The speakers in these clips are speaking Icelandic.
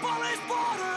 police border!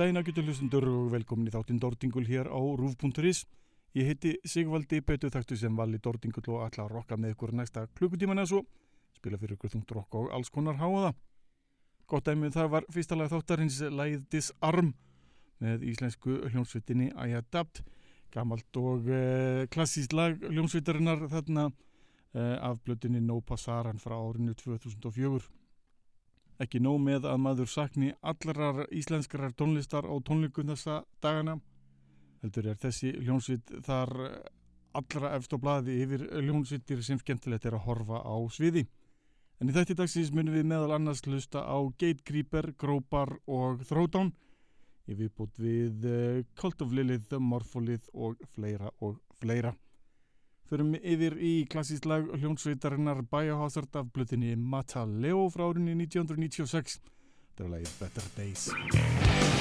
Daginn ágætu hlustundur og velkomin í þáttinn Dordingul hér á rúf.is. Ég heiti Sigvaldi, betur þaktu sem vali Dordingul og ætla að rokka með ykkur næsta klukkutíman eða svo. Spila fyrir ykkur þungt rokk og alls konar háaða. Gott dæmið það var fyrsta lag þáttarins lagið Disarm með íslensku hljómsveitinni I Adapt. Gamalt og uh, klassíst lag hljómsveitarinnar þarna uh, af blötunni No Passaran frá árinu 2004 ekki nóg með að maður sakni allarar íslenskrar tónlistar á tónleikum þessa dagana heldur er þessi hljónsveit þar allra efst á blaði yfir hljónsveitir sem skemmtilegt er að horfa á sviði. En í þætti dagsins munum við meðal annars hlusta á Gatekeeper, Grópar og Throwdown í viðbútt við uh, Cult of Lilith, Morpholith og fleira og fleira Förum yfir í klassísk lag hljónsveitarinnar Biohazard af blutinni Mata Leo frá árunni 1996. Þetta er lagið Better Days.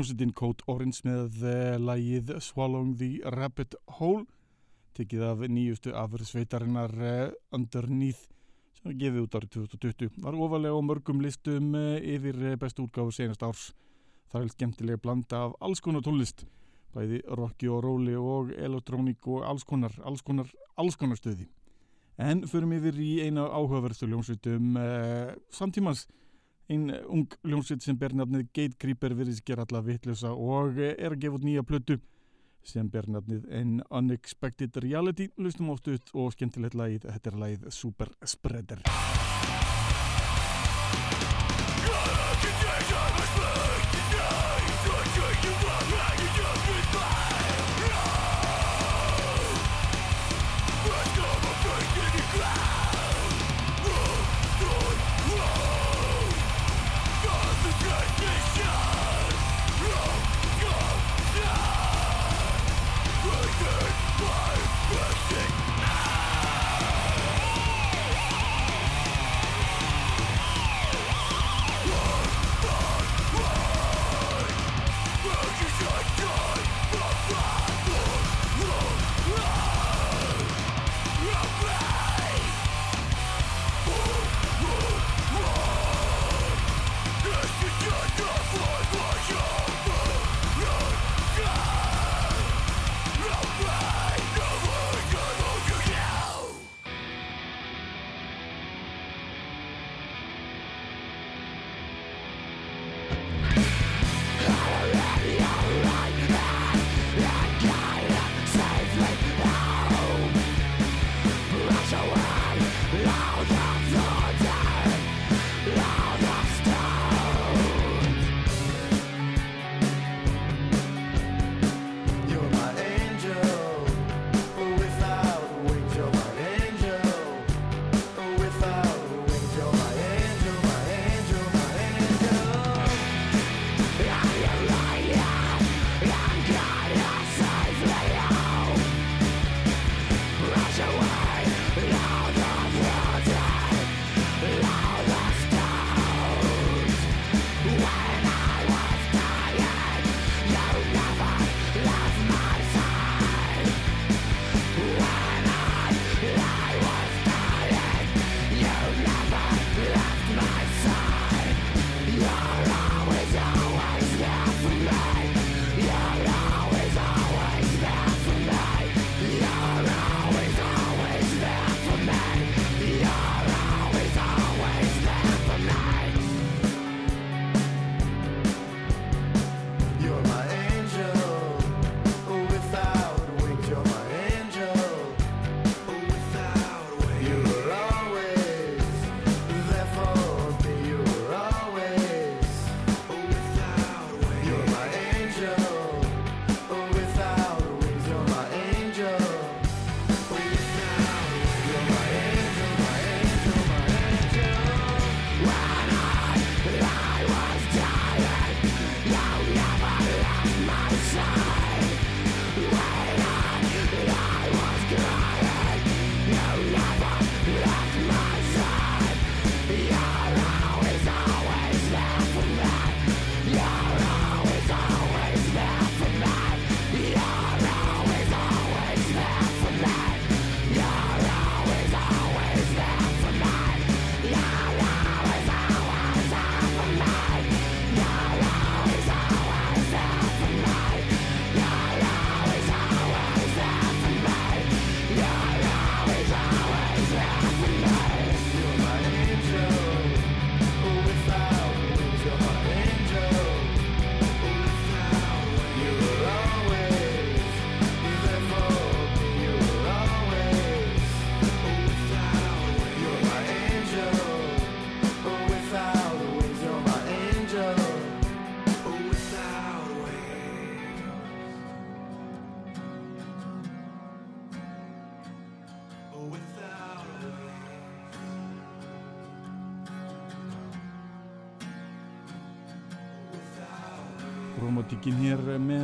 Hljómsveitin Code Orange með uh, lagið Swallowing the Rabbit Hole tekið af nýjustu afur sveitarinnar uh, Underneath sem gefið út árið 2020 var ofalega á mörgum listum uh, yfir bestu útgáfu senast árs. Það er skemmtilega blanda af alls konar tónlist bæði rocki og róli og elektrónik og alls konar, alls konar, alls konar stöði en förum yfir í eina áhugaverðstu hljómsveitum samtímans ein ung hljómsveit sem ber nafnið Gatekeeper virðist gera alla vitlösa og er að gefa út nýja plötu sem ber nafnið An Unexpected Reality. Lustum oft ut og skemmtilegt lagið. Þetta er lagið Super Spreader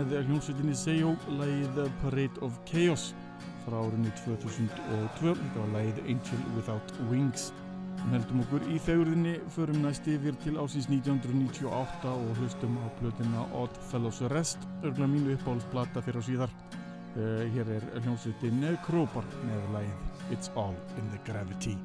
hér með hljómsveitinni Seyo lagið Parade of Chaos frá árinu 2002 þetta var lagið Angel Without Wings heldum okkur í þegurðinni, förum næst yfir til ásins 1998 og hlustum á plötina Odd Fellows Rest, örgulega mínu uppáhaldsplata fyrir á síðar. Uh, hér er hljómsveitin Krópar með lægið It's All in the Gravity.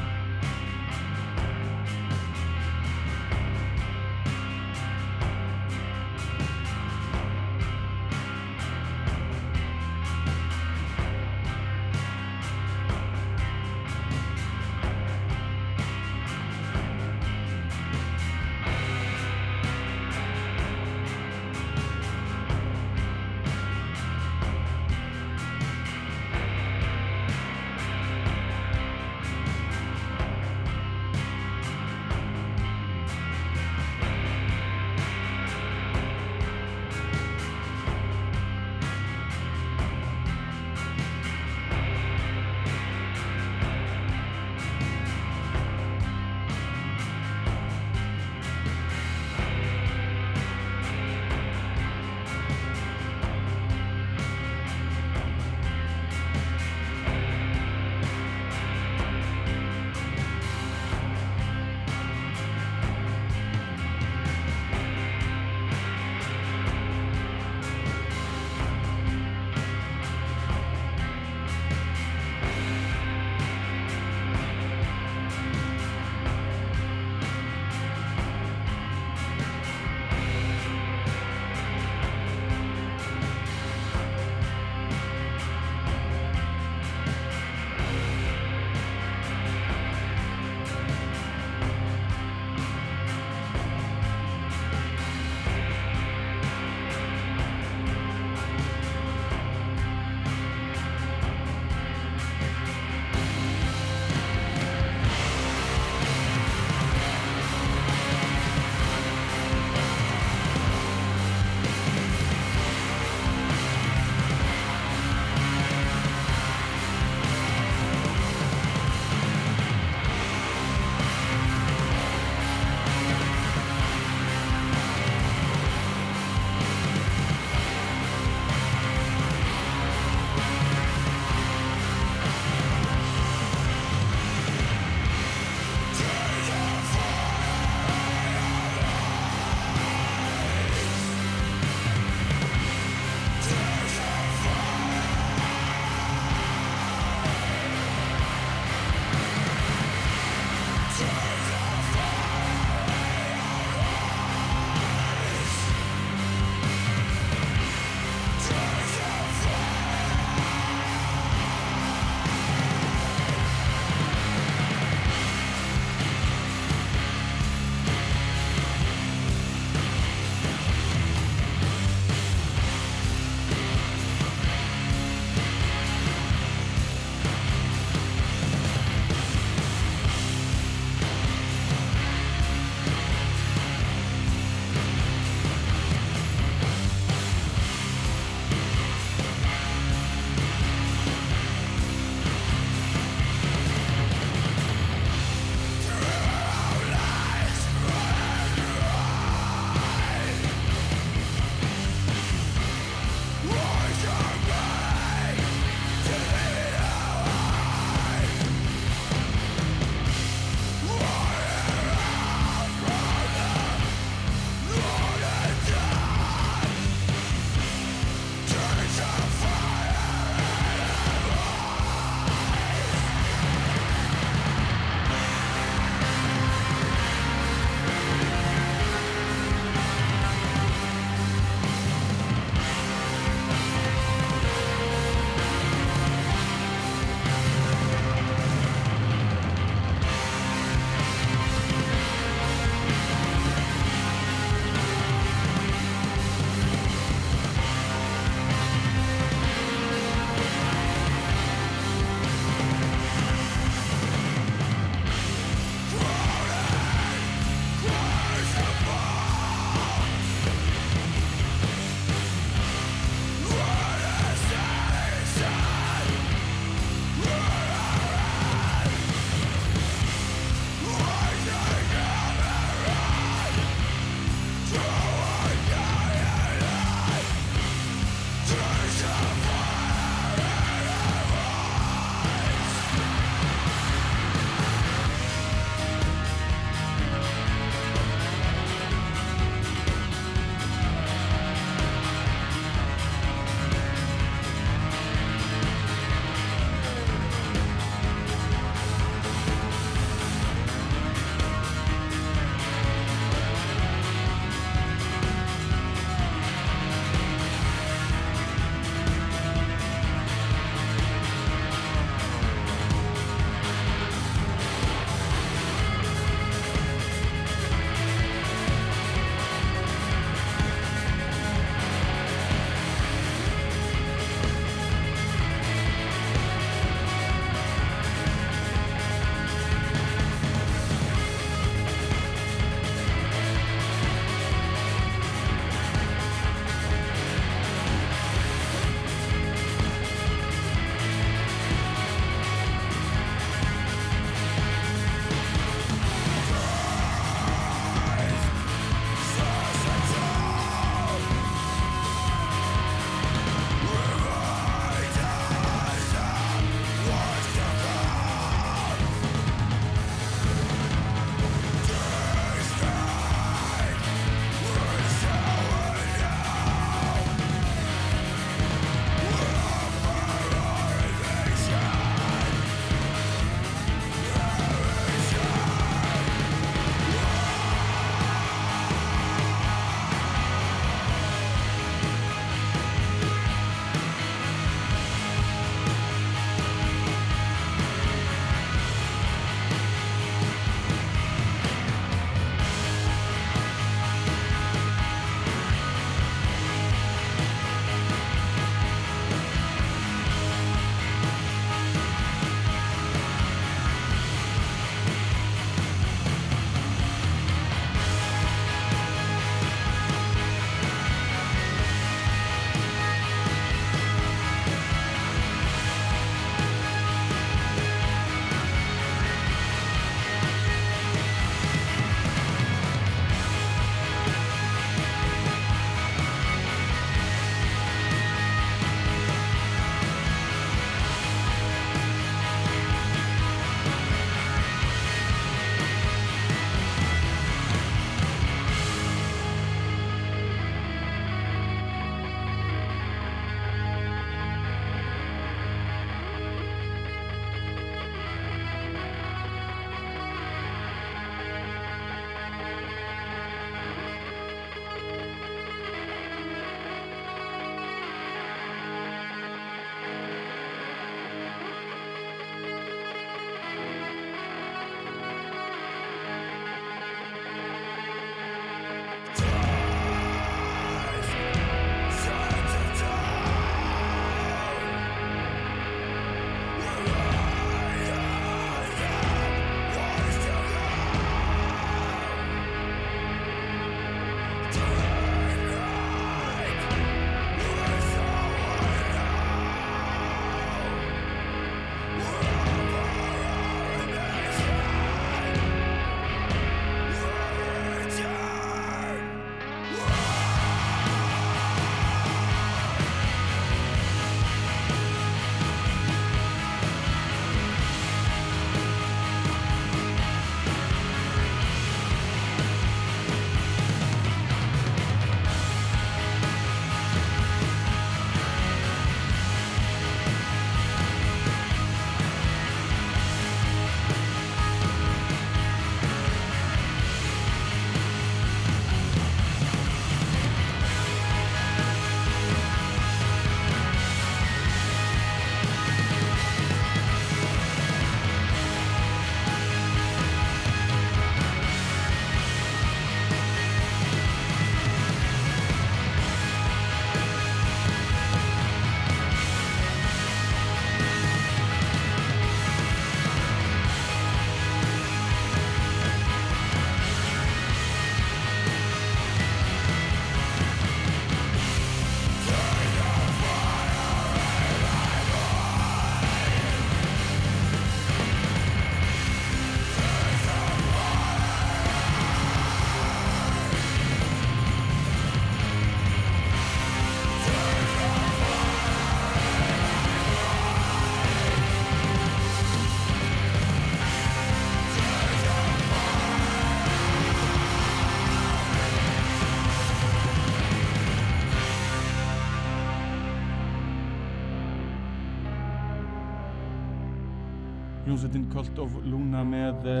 Hljómsveitin Cult of Luna með uh,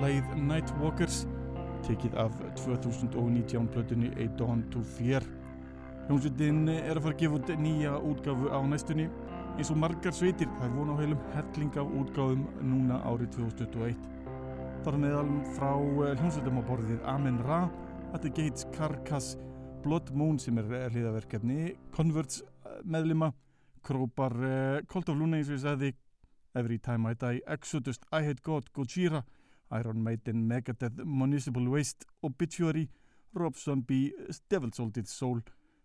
lagið Nightwalkers tekið af 2019 plötunni A Dawn to Fear. Hljómsveitin er að fara að gefa út nýja útgáfu á næstunni. Eins og margar sveitir er vona á heilum helling af útgáfum núna árið 2021 þar meðal frá uh, hljómsveitum á borðið Amen Ra At the Gates, Carcass Blood Moon sem er uh, hliðaverkefni Converts meðlima. Krópar Cult of Luna eins og ég sagði Every Time I Die, Exodus, I Hate God, Gojira, Iron Maiden, Megadeth, Municipal Waste, Obituary, Rob Zombie, Devil's Salted Soul,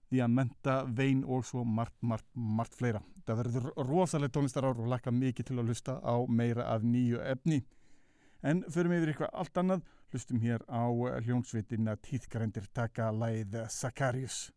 The Amenta, Vein og svo margt, margt, margt fleira. Það verður rosalega tónlistar ár og lakka mikið til að lusta á meira af nýju efni. En förum yfir eitthvað allt annað, lustum hér á hljónsvitina tíðgrændיר taka læð Sakarius.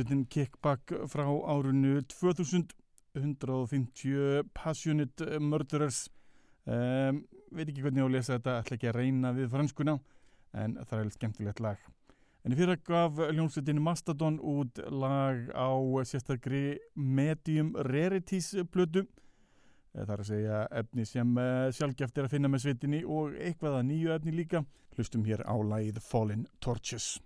Hljómsveitin Kickback frá árunu 2000 150 Passionate Murderers. Um, veit ekki hvernig ég á að lesa þetta ætla ekki að reyna við franskuna en það er skemmtilegt lag. En í fyrra gaf hljómsveitin Mastodon út lag á sérstakri Medium Rarities plötu. Það er að segja efni sem sjálfgeft er að finna með sveitinni og eitthvað að nýju efni líka. Hlustum hér á lagið Fallen Torches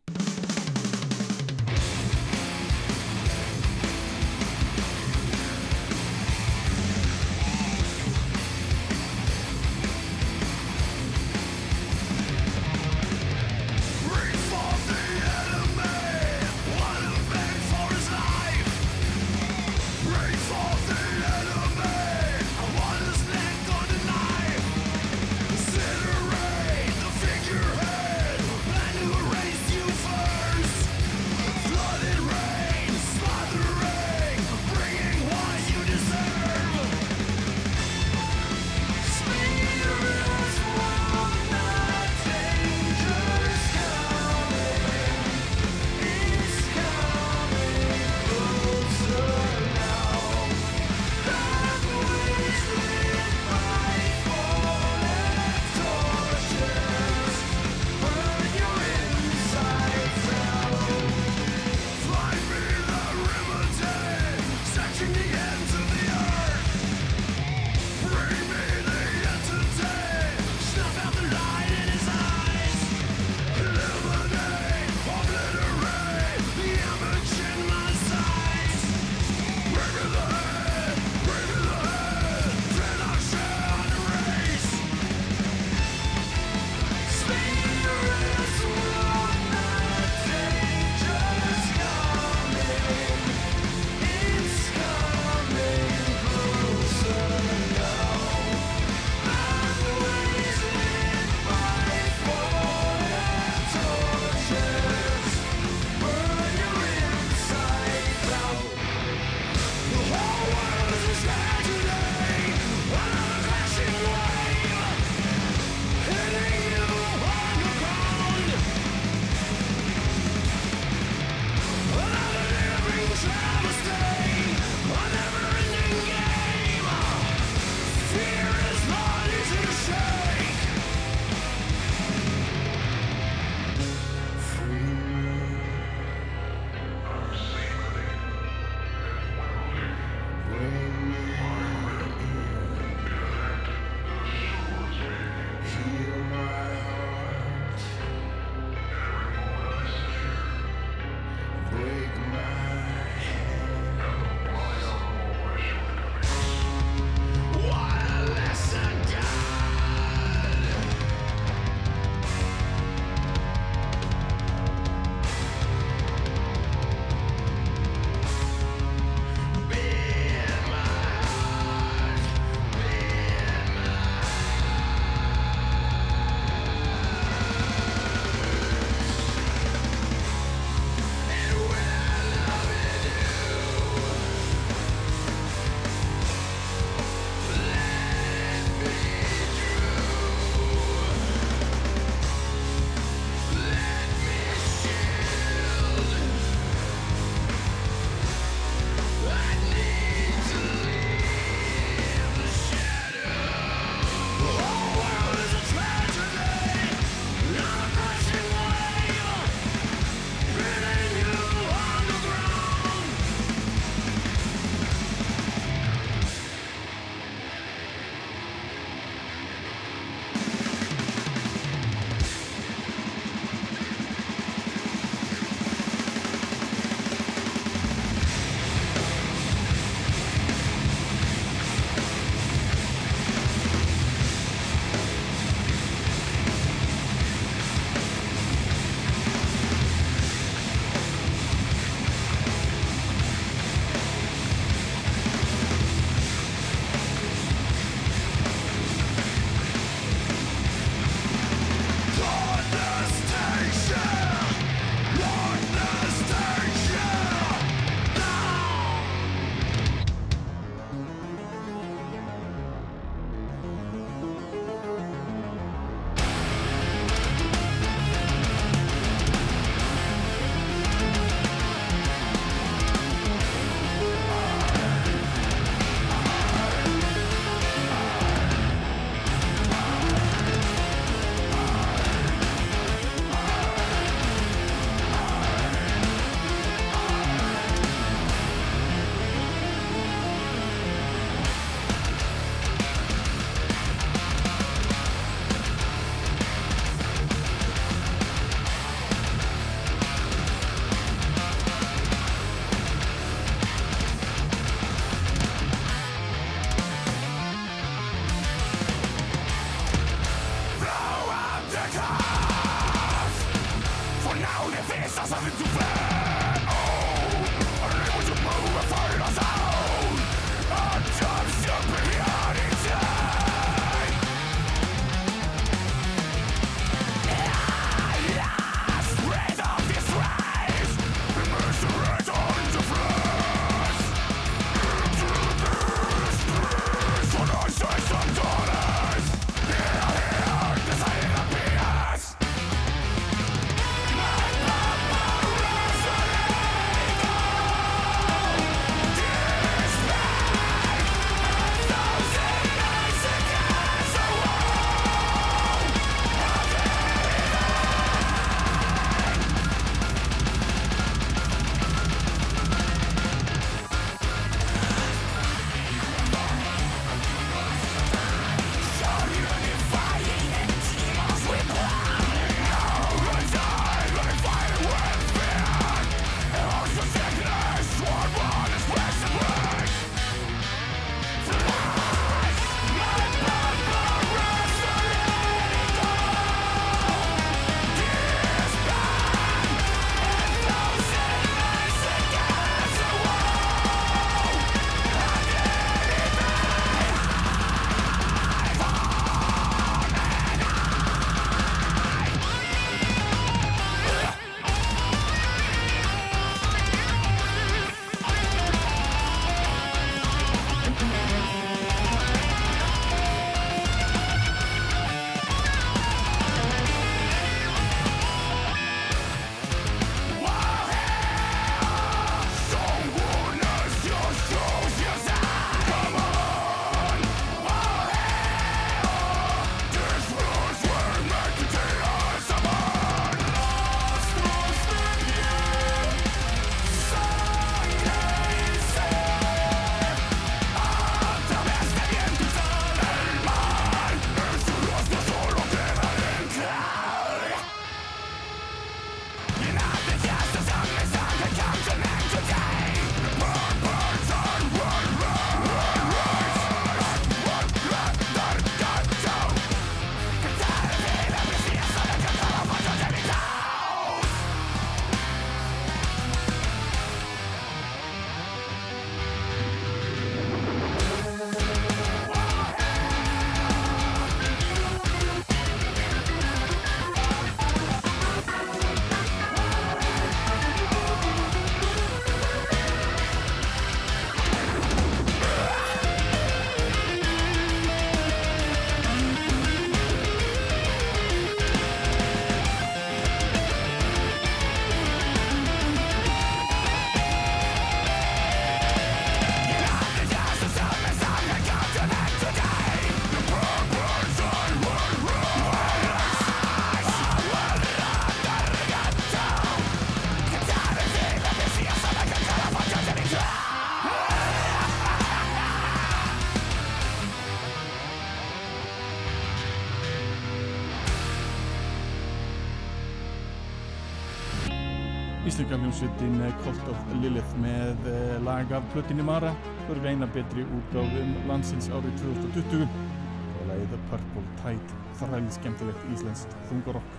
Íslenska hljómsveitin Cult of Lilith með eh, lag af plötinni Mara. Fyrir eina betri útgáfum landsins árið 2020 og lagið Purple Tide þræli skemmtilegt íslenskt þungarokk.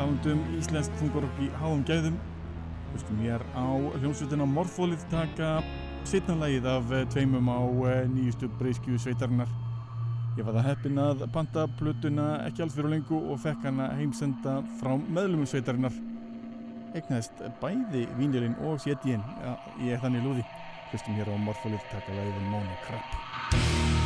Talandum íslenskt þungarokk í háum gæðum hlustum hér á hljómsveitina Morfólið taka setna lagið af eh, tveimum á eh, nýjustu breyskju sveitarinnar. Ég var það heppin að panta plötuna ekki alls fyrir lengu og fekk hana heimsenda frá meðlumum sveitarinnar. Egnaðist bæði vínilinn og sétíinn, ja, ég er þannig lúði. Hlustum hér á morfólið taka læðin Mónu Krapp.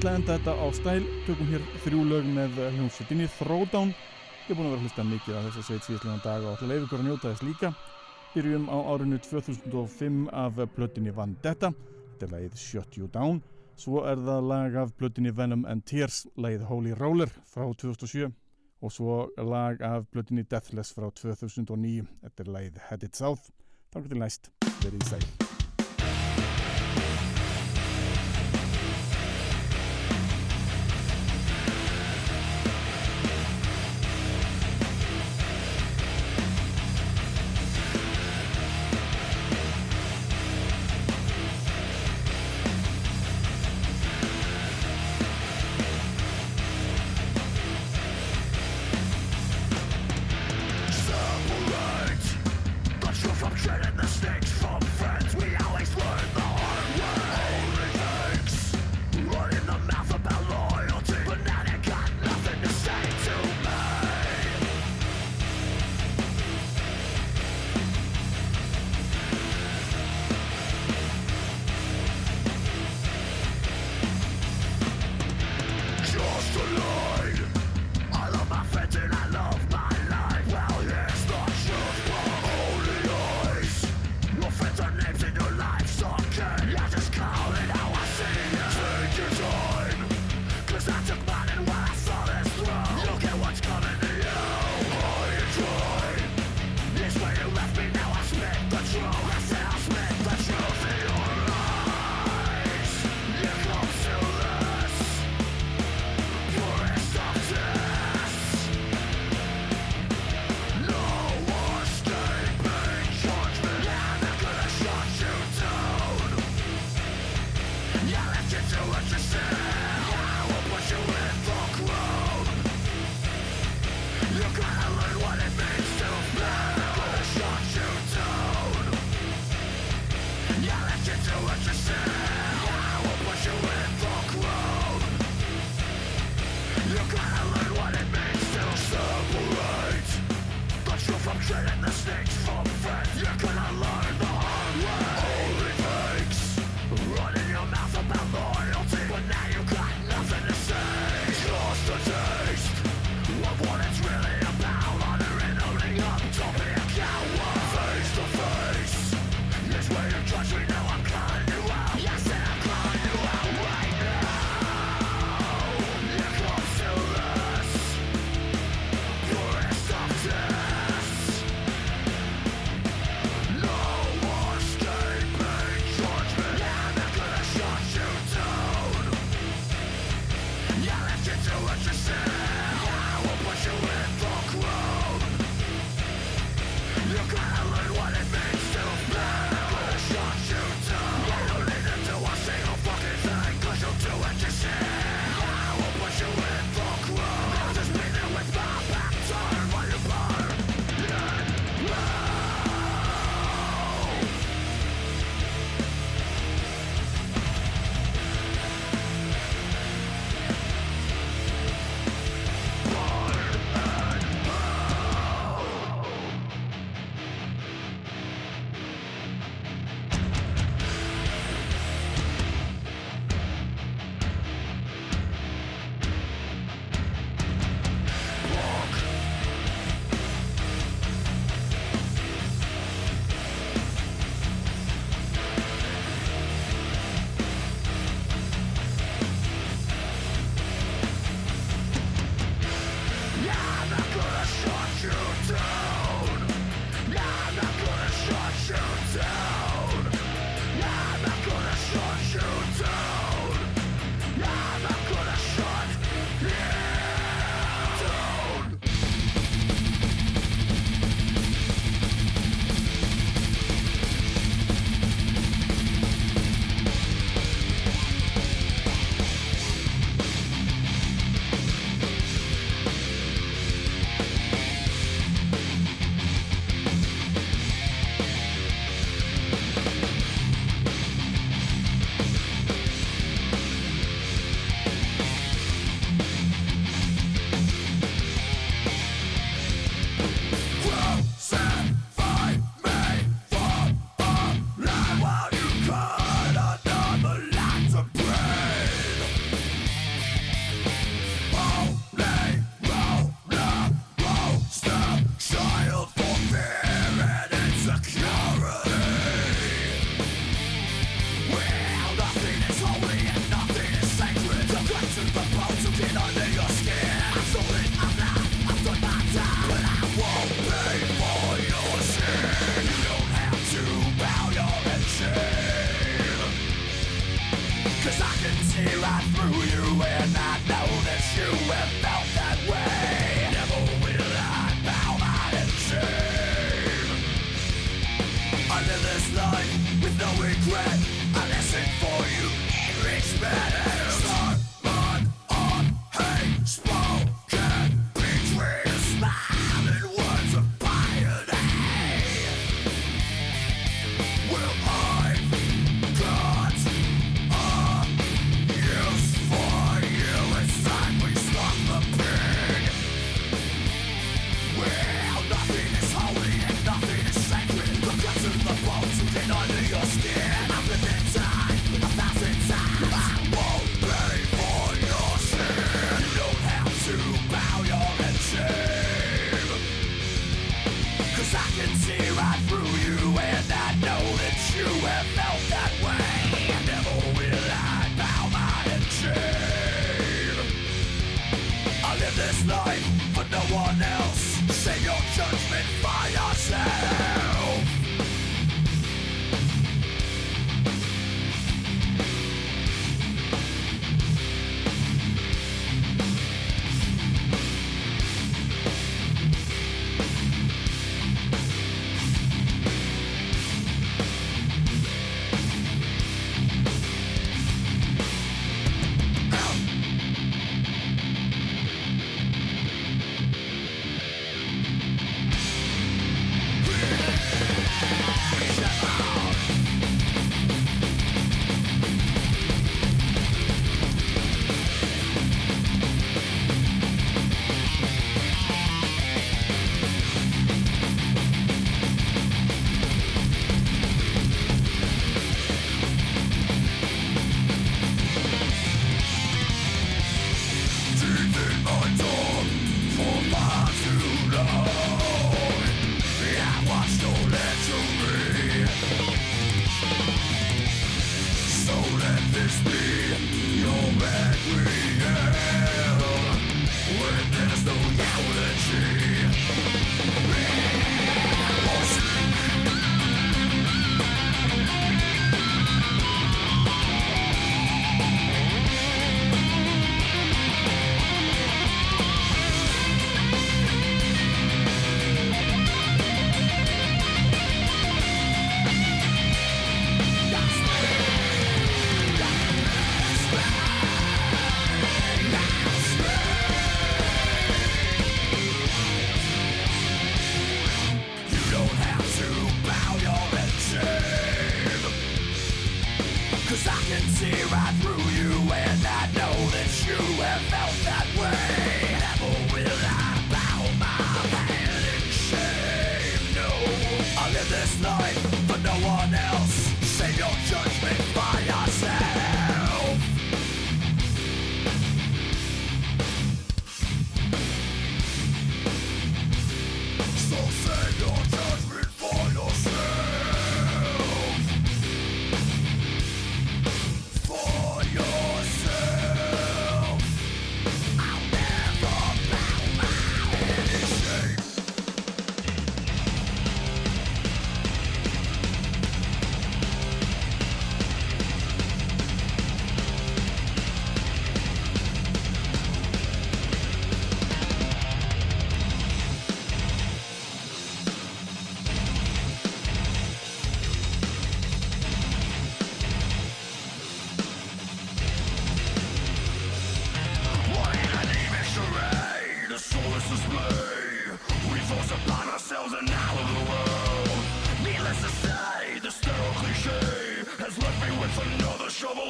Ætla að enda þetta á stæl, tökum hér þrjú lög með hljómsveitinni Throwdown. Ég er búin að vera að hlusta mikið að þess að segja síðastlega dag og ykkur að njóta þess líka. Byrjum á árinu 2005 af plötinni Vendetta, þetta er lagið Shut You Down. Svo er það lag af plötinni Venom and Tears, lagið Holy Roller frá 2007 og svo lag af plötinni Deathless frá 2009, þetta er lagið Headed South. Takk til næst, verið í sæl.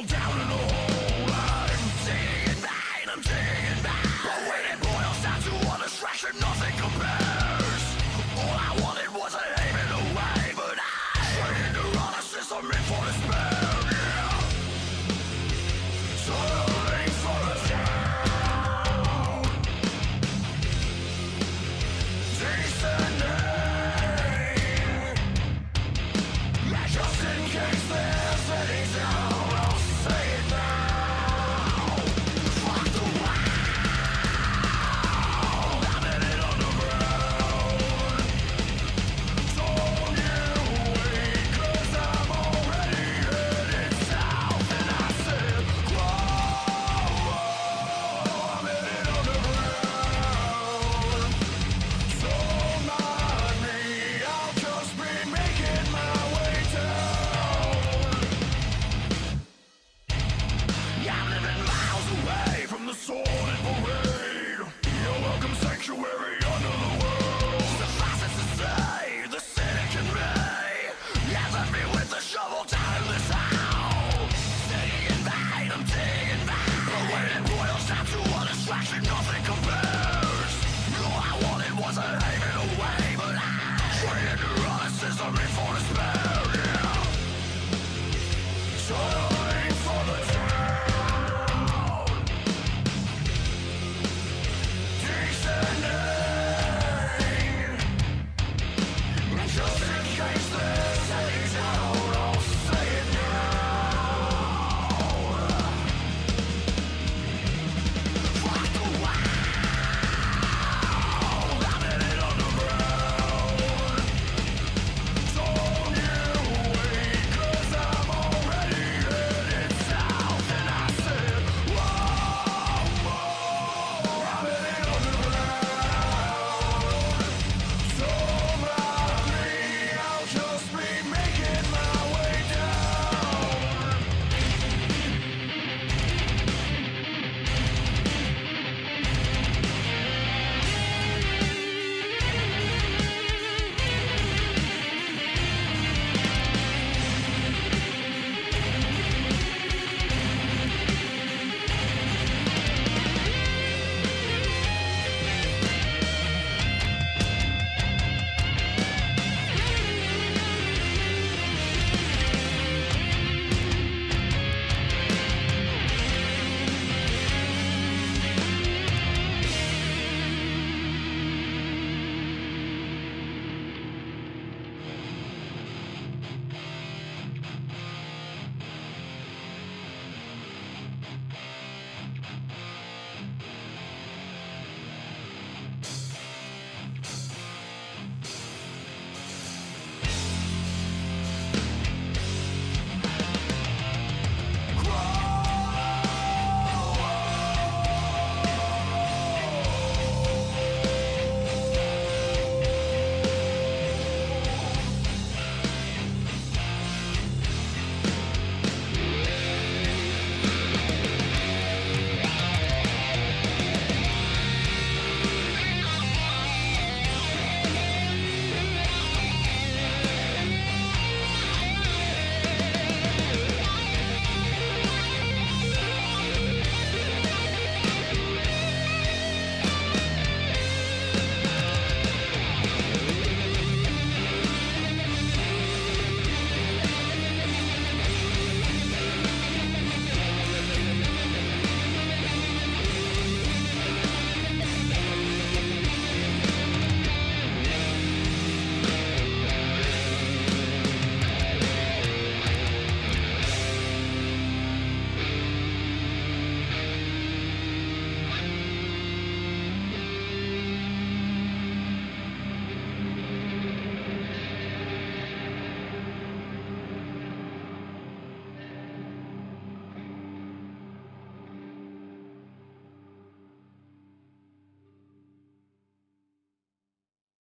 down